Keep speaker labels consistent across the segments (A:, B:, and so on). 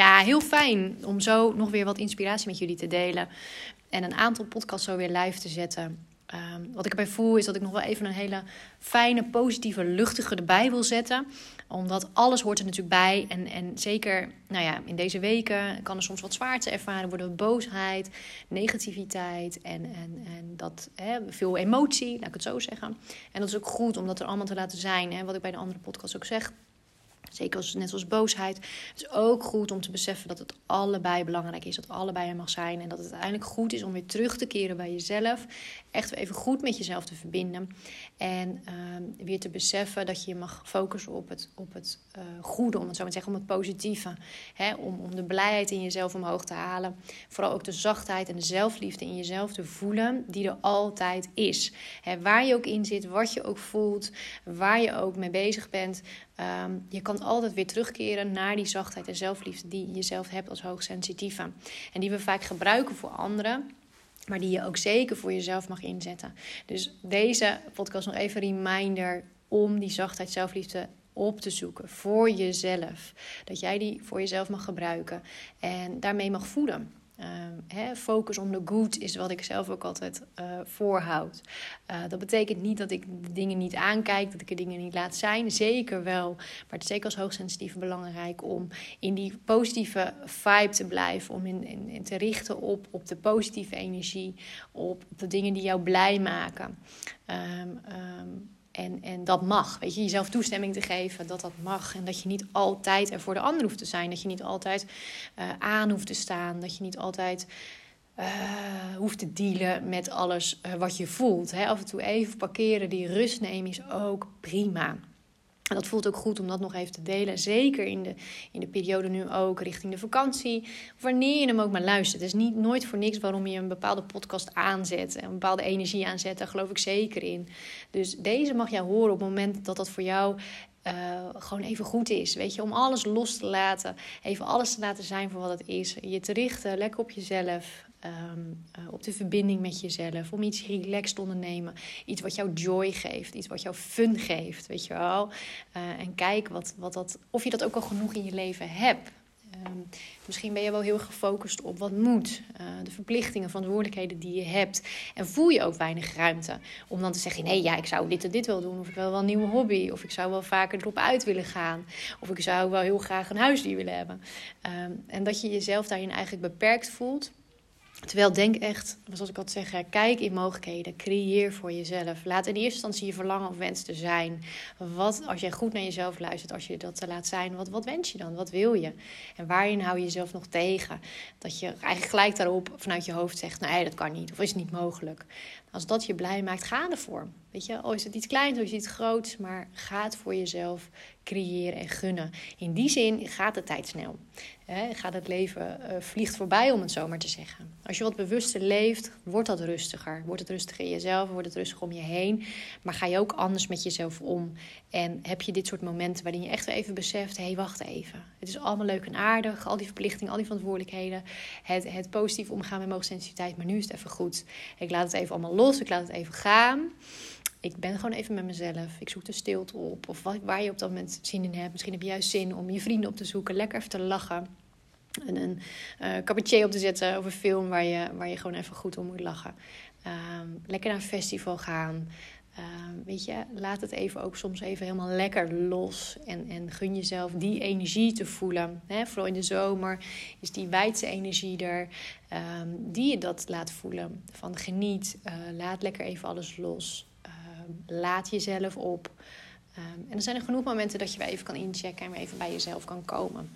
A: ja, heel fijn om zo nog weer wat inspiratie met jullie te delen. En een aantal podcasts zo weer live te zetten. Ehm, wat ik erbij voel is dat ik nog wel even een hele fijne, positieve, luchtige erbij wil zetten. Omdat alles hoort er natuurlijk bij. En, en zeker nou ja, in deze weken kan er soms wat zwaarte ervaren worden. Boosheid, negativiteit en, en, en dat, hè, veel emotie, laat ik het zo zeggen. En dat is ook goed om dat er allemaal te laten zijn. Hè, wat ik bij de andere podcast ook zeg. Zeker als, net als boosheid. Het is ook goed om te beseffen dat het allebei belangrijk is. Dat allebei er mag zijn. En dat het uiteindelijk goed is om weer terug te keren bij jezelf. Echt even goed met jezelf te verbinden. En uh, weer te beseffen dat je mag focussen op het, op het uh, goede. Om het zo maar te zeggen, om het positieve. Hè? Om, om de blijheid in jezelf omhoog te halen. Vooral ook de zachtheid en de zelfliefde in jezelf te voelen. Die er altijd is. Hè? Waar je ook in zit, wat je ook voelt. Waar je ook mee bezig bent. Um, je kan altijd weer terugkeren naar die zachtheid en zelfliefde die je jezelf hebt als hoogsensitieve. En die we vaak gebruiken voor anderen, maar die je ook zeker voor jezelf mag inzetten. Dus deze podcast nog even een reminder om die zachtheid, zelfliefde op te zoeken voor jezelf. Dat jij die voor jezelf mag gebruiken en daarmee mag voeden. Uh, focus on the good is wat ik zelf ook altijd uh, voorhoud. Uh, dat betekent niet dat ik de dingen niet aankijk, dat ik de dingen niet laat zijn. Zeker wel. Maar het is zeker als hoogsensitief belangrijk om in die positieve vibe te blijven. Om in, in, te richten op, op de positieve energie. Op, de dingen die jou blij maken. Um, en, en dat mag. Weet je, jezelf toestemming te geven dat dat mag. En dat je niet altijd er voor de ander hoeft te zijn. Dat je niet altijd uh, aan hoeft te staan. Dat je niet altijd uh, hoeft te dealen met alles uh, wat je voelt. Hè? Af en toe even parkeren, die rust nemen is ook prima. En dat voelt ook goed om dat nog even te delen. Zeker in de, in de periode nu ook, richting de vakantie. Wanneer je hem ook maar luistert. Het is niet, nooit voor niks waarom je een bepaalde podcast aanzet. Een bepaalde energie aanzet. Daar geloof ik zeker in. Dus deze mag jij horen op het moment dat dat voor jou uh, gewoon even goed is. Weet je, om alles los te laten. Even alles te laten zijn voor wat het is. Je te richten lekker op jezelf. Um, uh, op de verbinding met jezelf. Om iets relaxed te ondernemen. Iets wat jou joy geeft. Iets wat jou fun geeft. Weet je wel. Uh, en kijk wat, wat dat, of je dat ook al genoeg in je leven hebt. Um, misschien ben je wel heel gefocust op wat moet. Uh, de verplichtingen, verantwoordelijkheden die je hebt. En voel je ook weinig ruimte. Om dan te zeggen, nee, ja, ik zou dit en dit wel doen. Of ik wil wel een nieuwe hobby. Of ik zou wel vaker erop uit willen gaan. Of ik zou wel heel graag een huisdier willen hebben. Um, en dat je jezelf daarin eigenlijk beperkt voelt. Terwijl denk echt, zoals ik al zeg, kijk in mogelijkheden, creëer voor jezelf. Laat in eerste instantie je verlangen of wens te zijn. Wat, als jij goed naar jezelf luistert, als je dat laat zijn, wat, wat wens je dan? Wat wil je? En waarin hou je jezelf nog tegen? Dat je eigenlijk gelijk daarop vanuit je hoofd zegt, nee, dat kan niet, of is niet mogelijk. Als dat je blij maakt, ga ervoor. Weet je, oh is het iets kleins of is het iets groots, maar ga het voor jezelf creëren en gunnen. In die zin gaat de tijd snel. Gaat het leven uh, vliegt voorbij, om het zo maar te zeggen. Als je wat bewuster leeft, wordt dat rustiger. Wordt het rustiger in jezelf, wordt het rustiger om je heen. Maar ga je ook anders met jezelf om. En heb je dit soort momenten waarin je echt even beseft... hé, hey, wacht even. Het is allemaal leuk en aardig. Al die verplichtingen, al die verantwoordelijkheden. Het, het positief omgaan met sensitiviteit. Maar nu is het even goed. Ik laat het even allemaal los. Ik laat het even gaan ik ben gewoon even met mezelf. Ik zoek de stilte op. Of wat, waar je op dat moment zin in hebt. Misschien heb je juist zin om je vrienden op te zoeken. Lekker even te lachen. En een uh, op te zetten over een film waar je, waar je gewoon even goed om moet lachen. Um, lekker naar een festival gaan. Uh, weet je, laat het even ook soms even helemaal lekker los. En, en gun jezelf die energie te voelen. Vooral in de zomer is die wijdse energie er. Um, die je dat laat voelen. Van geniet, uh, laat lekker even alles los. Laat jezelf op. Um, en er zijn er genoeg momenten dat je weer even kan inchecken en weer even bij jezelf kan komen.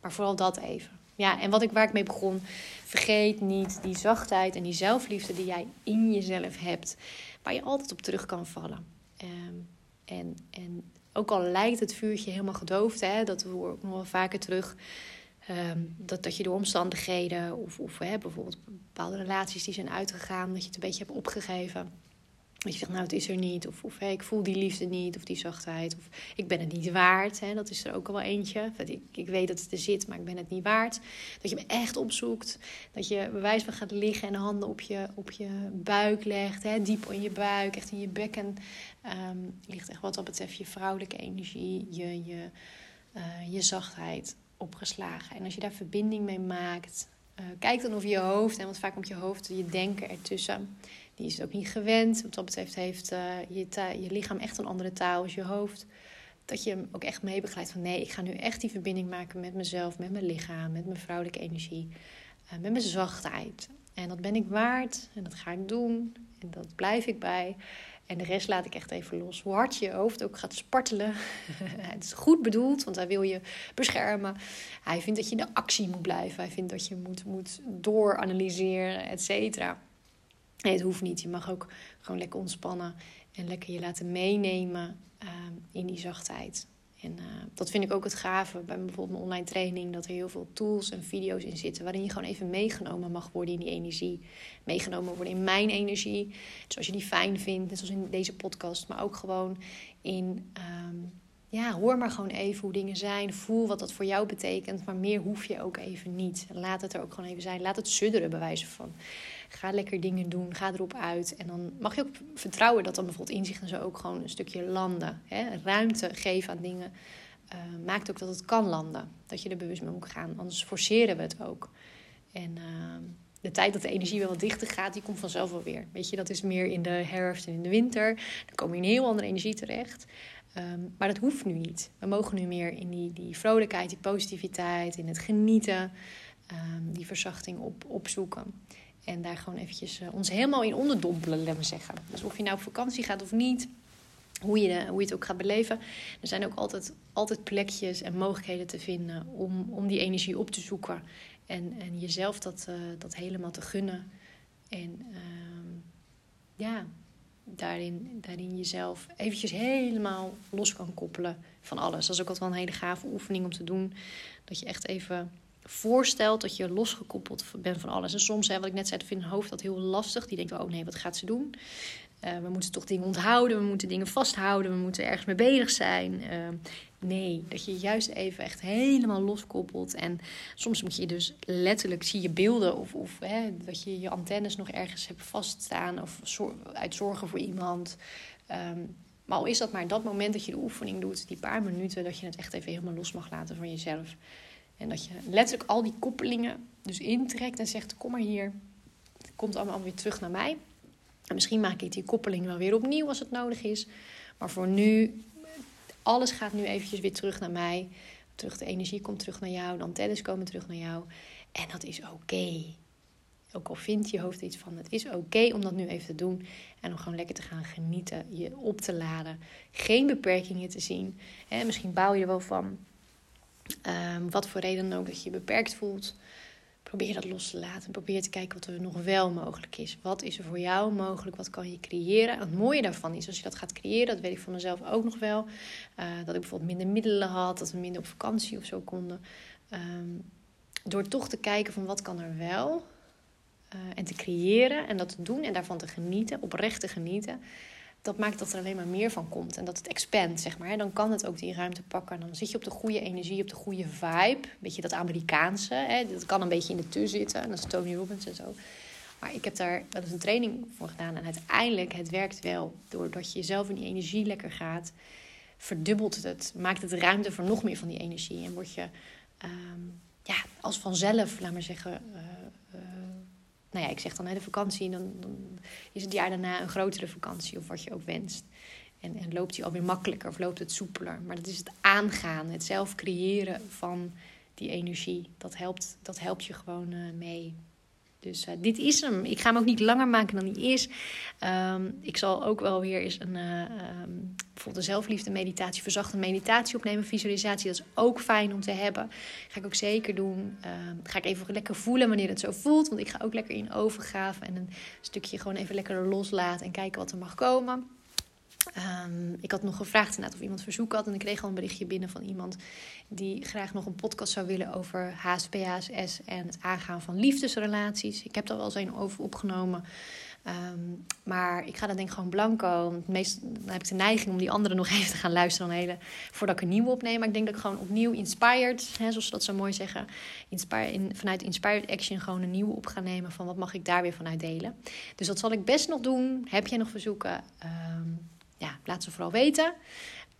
A: Maar vooral dat even. Ja, en wat ik, waar ik mee begon, vergeet niet die zachtheid en die zelfliefde die jij in jezelf hebt, waar je altijd op terug kan vallen. Um, en, en ook al lijkt het vuurtje helemaal gedoofd, hè, dat hoor ik nog wel vaker terug. Dat, dat je door omstandigheden of, of hè, bijvoorbeeld bepaalde relaties die zijn uitgegaan, dat je het een beetje hebt opgegeven. Dat je zegt, nou, het is er niet. Of, of ik voel die liefde niet. Of die zachtheid. Of ik ben het niet waard. Hè, dat is er ook al wel eentje. Ik, ik weet dat het er zit, maar ik ben het niet waard. Dat je me echt opzoekt. Dat je bewijs van gaat liggen en de handen op je, op je buik legt. Hè, diep in je buik, echt in je bekken. Um, ligt echt wat dat betreft je vrouwelijke energie, je, je, uh, je zachtheid. opgeslagen. En als je daar verbinding mee maakt, uh, kijk dan of je hoofd, en want vaak komt je hoofd, je denken ertussen. Die is het ook niet gewend. Wat dat betreft heeft uh, je, je lichaam echt een andere taal als je hoofd. Dat je hem ook echt meebegeleidt van nee, ik ga nu echt die verbinding maken met mezelf, met mijn lichaam, met mijn vrouwelijke energie, uh, met mijn zachtheid. En dat ben ik waard en dat ga ik doen en dat blijf ik bij. En de rest laat ik echt even los. Hoe hard je hoofd ook gaat spartelen. het is goed bedoeld, want hij wil je beschermen. Hij vindt dat je in de actie moet blijven. Hij vindt dat je moet, moet dooranalyseren, et cetera. Nee, het hoeft niet. Je mag ook gewoon lekker ontspannen en lekker je laten meenemen uh, in die zachtheid. En uh, dat vind ik ook het gave bij bijvoorbeeld mijn online training. Dat er heel veel tools en video's in zitten. Waarin je gewoon even meegenomen mag worden in die energie. Meegenomen worden in mijn energie. Zoals je die fijn vindt. Net zoals in deze podcast. Maar ook gewoon in... Um, ja, hoor maar gewoon even hoe dingen zijn. Voel wat dat voor jou betekent. Maar meer hoef je ook even niet. Laat het er ook gewoon even zijn. Laat het sudderen, bij wijze van. Ga lekker dingen doen. Ga erop uit. En dan mag je ook vertrouwen dat dan bijvoorbeeld inzichten zo ook gewoon een stukje landen. Hè? Ruimte geven aan dingen. Uh, maakt ook dat het kan landen. Dat je er bewust mee moet gaan. Anders forceren we het ook. En uh, de tijd dat de energie wel wat dichter gaat, die komt vanzelf wel weer. Weet je, dat is meer in de herfst en in de winter. Dan kom je in een heel andere energie terecht. Um, maar dat hoeft nu niet. We mogen nu meer in die, die vrolijkheid, die positiviteit, in het genieten, um, die verzachting op, opzoeken. En daar gewoon eventjes uh, ons helemaal in onderdompelen, laten we zeggen. Dus of je nou op vakantie gaat of niet, hoe je, hoe je het ook gaat beleven. Er zijn ook altijd, altijd plekjes en mogelijkheden te vinden om, om die energie op te zoeken. En, en jezelf dat, uh, dat helemaal te gunnen. En uh, ja, daarin, jezelf eventjes helemaal los kan koppelen van alles. Dat is ook altijd wel een hele gave oefening om te doen. Dat je echt even voorstelt dat je losgekoppeld bent van alles. En soms, hè, wat ik net zei, vindt een hoofd dat heel lastig. Die denkt, oh nee, wat gaat ze doen? Uh, we moeten toch dingen onthouden, we moeten dingen vasthouden, we moeten ergens mee bezig zijn. Uh, nee, dat je juist even echt helemaal loskoppelt. En soms moet je dus letterlijk, zie je beelden of, of hè, dat je je antennes nog ergens hebt vaststaan of zor uit zorgen voor iemand. Um, maar al is dat maar dat moment dat je de oefening doet, die paar minuten, dat je het echt even helemaal los mag laten van jezelf. En dat je letterlijk al die koppelingen dus intrekt en zegt: Kom maar hier. Het komt allemaal weer terug naar mij. En misschien maak ik die koppeling wel weer opnieuw als het nodig is. Maar voor nu, alles gaat nu eventjes weer terug naar mij. Terug, de energie komt terug naar jou, de antennes komen terug naar jou. En dat is oké. Ook al vindt je hoofd iets van, het is oké om dat nu even te doen. En om gewoon lekker te gaan genieten, je op te laden. Geen beperkingen te zien. misschien bouw je er wel van. Um, wat voor reden ook dat je je beperkt voelt. Probeer dat los te laten. Probeer te kijken wat er nog wel mogelijk is. Wat is er voor jou mogelijk? Wat kan je creëren? En het mooie daarvan is, als je dat gaat creëren, dat weet ik van mezelf ook nog wel. Uh, dat ik bijvoorbeeld minder middelen had, dat we minder op vakantie of zo konden. Um, door toch te kijken van wat kan er wel. Uh, en te creëren en dat te doen en daarvan te genieten, oprecht te genieten dat maakt dat er alleen maar meer van komt. En dat het expand, zeg maar. Dan kan het ook die ruimte pakken. Dan zit je op de goede energie, op de goede vibe. Beetje dat Amerikaanse. Hè? Dat kan een beetje in de tu zitten. En dat is Tony Robbins en zo. Maar ik heb daar wel eens een training voor gedaan. En uiteindelijk, het werkt wel. Doordat je zelf in die energie lekker gaat, verdubbelt het. Maakt het ruimte voor nog meer van die energie. En word je um, ja, als vanzelf, laat maar zeggen... Uh, nou ja, ik zeg dan hè, de vakantie, dan, dan is het jaar daarna een grotere vakantie of wat je ook wenst. En, en loopt die alweer makkelijker of loopt het soepeler. Maar dat is het aangaan, het zelf creëren van die energie. Dat helpt, dat helpt je gewoon uh, mee. Dus uh, dit is hem. Ik ga hem ook niet langer maken dan hij is. Um, ik zal ook wel weer eens een, uh, bijvoorbeeld een zelfliefde meditatie, verzachte meditatie opnemen. Visualisatie, dat is ook fijn om te hebben. Ga ik ook zeker doen. Um, ga ik even lekker voelen wanneer het zo voelt. Want ik ga ook lekker in overgave en een stukje gewoon even lekker loslaten en kijken wat er mag komen. Um, ik had nog gevraagd of iemand verzoek had. En ik kreeg al een berichtje binnen van iemand die graag nog een podcast zou willen over HSP, HSS en het aangaan van liefdesrelaties. Ik heb daar wel eens een over opgenomen. Um, maar ik ga dat denk ik gewoon blanco. Want meest, dan heb ik de neiging om die andere nog even te gaan luisteren dan hele, voordat ik een nieuwe opneem. Maar ik denk dat ik gewoon opnieuw inspired, hè, zoals ze dat zo mooi zeggen, inspire, in, vanuit Inspired Action gewoon een nieuwe op gaan nemen van wat mag ik daar weer vanuit delen. Dus dat zal ik best nog doen. Heb jij nog verzoeken? Um, ja, laat ze vooral weten.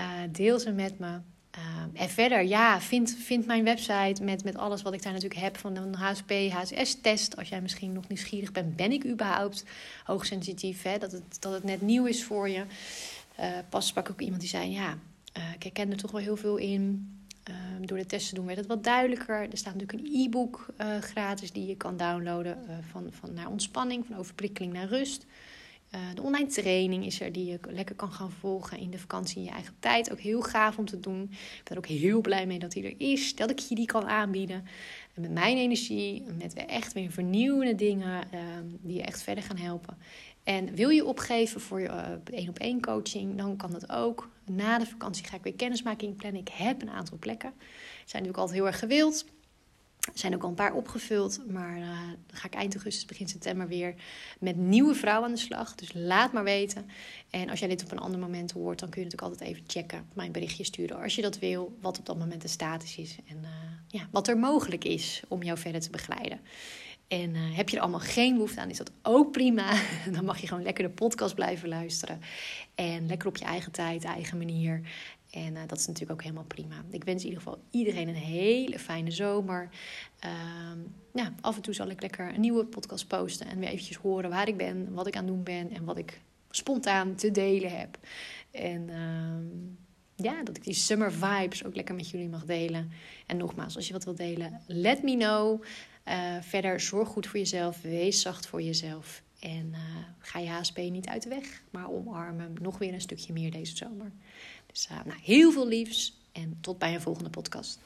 A: Uh, deel ze met me. Ehm, en verder, ja, vind, vind mijn website met, met alles wat ik daar natuurlijk heb van een HSP, HSS-test. Als jij misschien nog nieuwsgierig bent, ben ik überhaupt hoogsensitief? Hè? Dat, het, dat het net nieuw is voor je. Uh, pas sprak ook iemand die zei, ja, ik herken er toch wel heel veel in. Ehm, door de testen te doen werd het wat duidelijker. Er staat natuurlijk een e-book gratis die je kan downloaden van, van naar ontspanning, van overprikkeling naar rust. Uh, de online training is er die je lekker kan gaan volgen in de vakantie in je eigen tijd. Ook heel gaaf om te doen. Ik ben er ook heel blij mee dat hij er is. Dat ik je die kan aanbieden. En met mijn energie, met echt weer vernieuwende dingen uh, die je echt verder gaan helpen. En wil je opgeven voor je één op één coaching, dan kan dat ook. Na de vakantie ga ik weer kennismaking plannen. Ik heb een aantal plekken. Zijn natuurlijk altijd heel erg gewild. Er zijn ook al een paar opgevuld, maar uh, dan ga ik eind augustus, begin september weer met nieuwe vrouwen aan de slag. Dus laat maar weten. En als jij dit op een ander moment hoort, dan kun je natuurlijk altijd even checken, mijn berichtje sturen als je dat wil, wat op dat moment de status is en uh, ja, wat er mogelijk is om jou verder te begeleiden. En uh, heb je er allemaal geen behoefte aan, is dat ook prima. Dan mag je gewoon lekker de podcast blijven luisteren. En lekker op je eigen tijd, eigen manier. En uh, dat is natuurlijk ook helemaal prima. Ik wens in ieder geval iedereen een hele fijne zomer. Ja, af en toe zal ik lekker een nieuwe podcast posten. En weer eventjes horen waar ik ben, wat ik aan het doen ben. En wat ik spontaan te delen heb. En uh, ja, dat ik die summer vibes ook lekker met jullie mag delen. En nogmaals, als je wat wilt delen, let me know. Uh, verder, zorg goed voor jezelf. Wees zacht voor jezelf. En uh, ga je HSP niet uit de weg, maar omarm hem nog weer een stukje meer deze zomer. Dus uh, nou, heel veel liefs en tot bij een volgende podcast.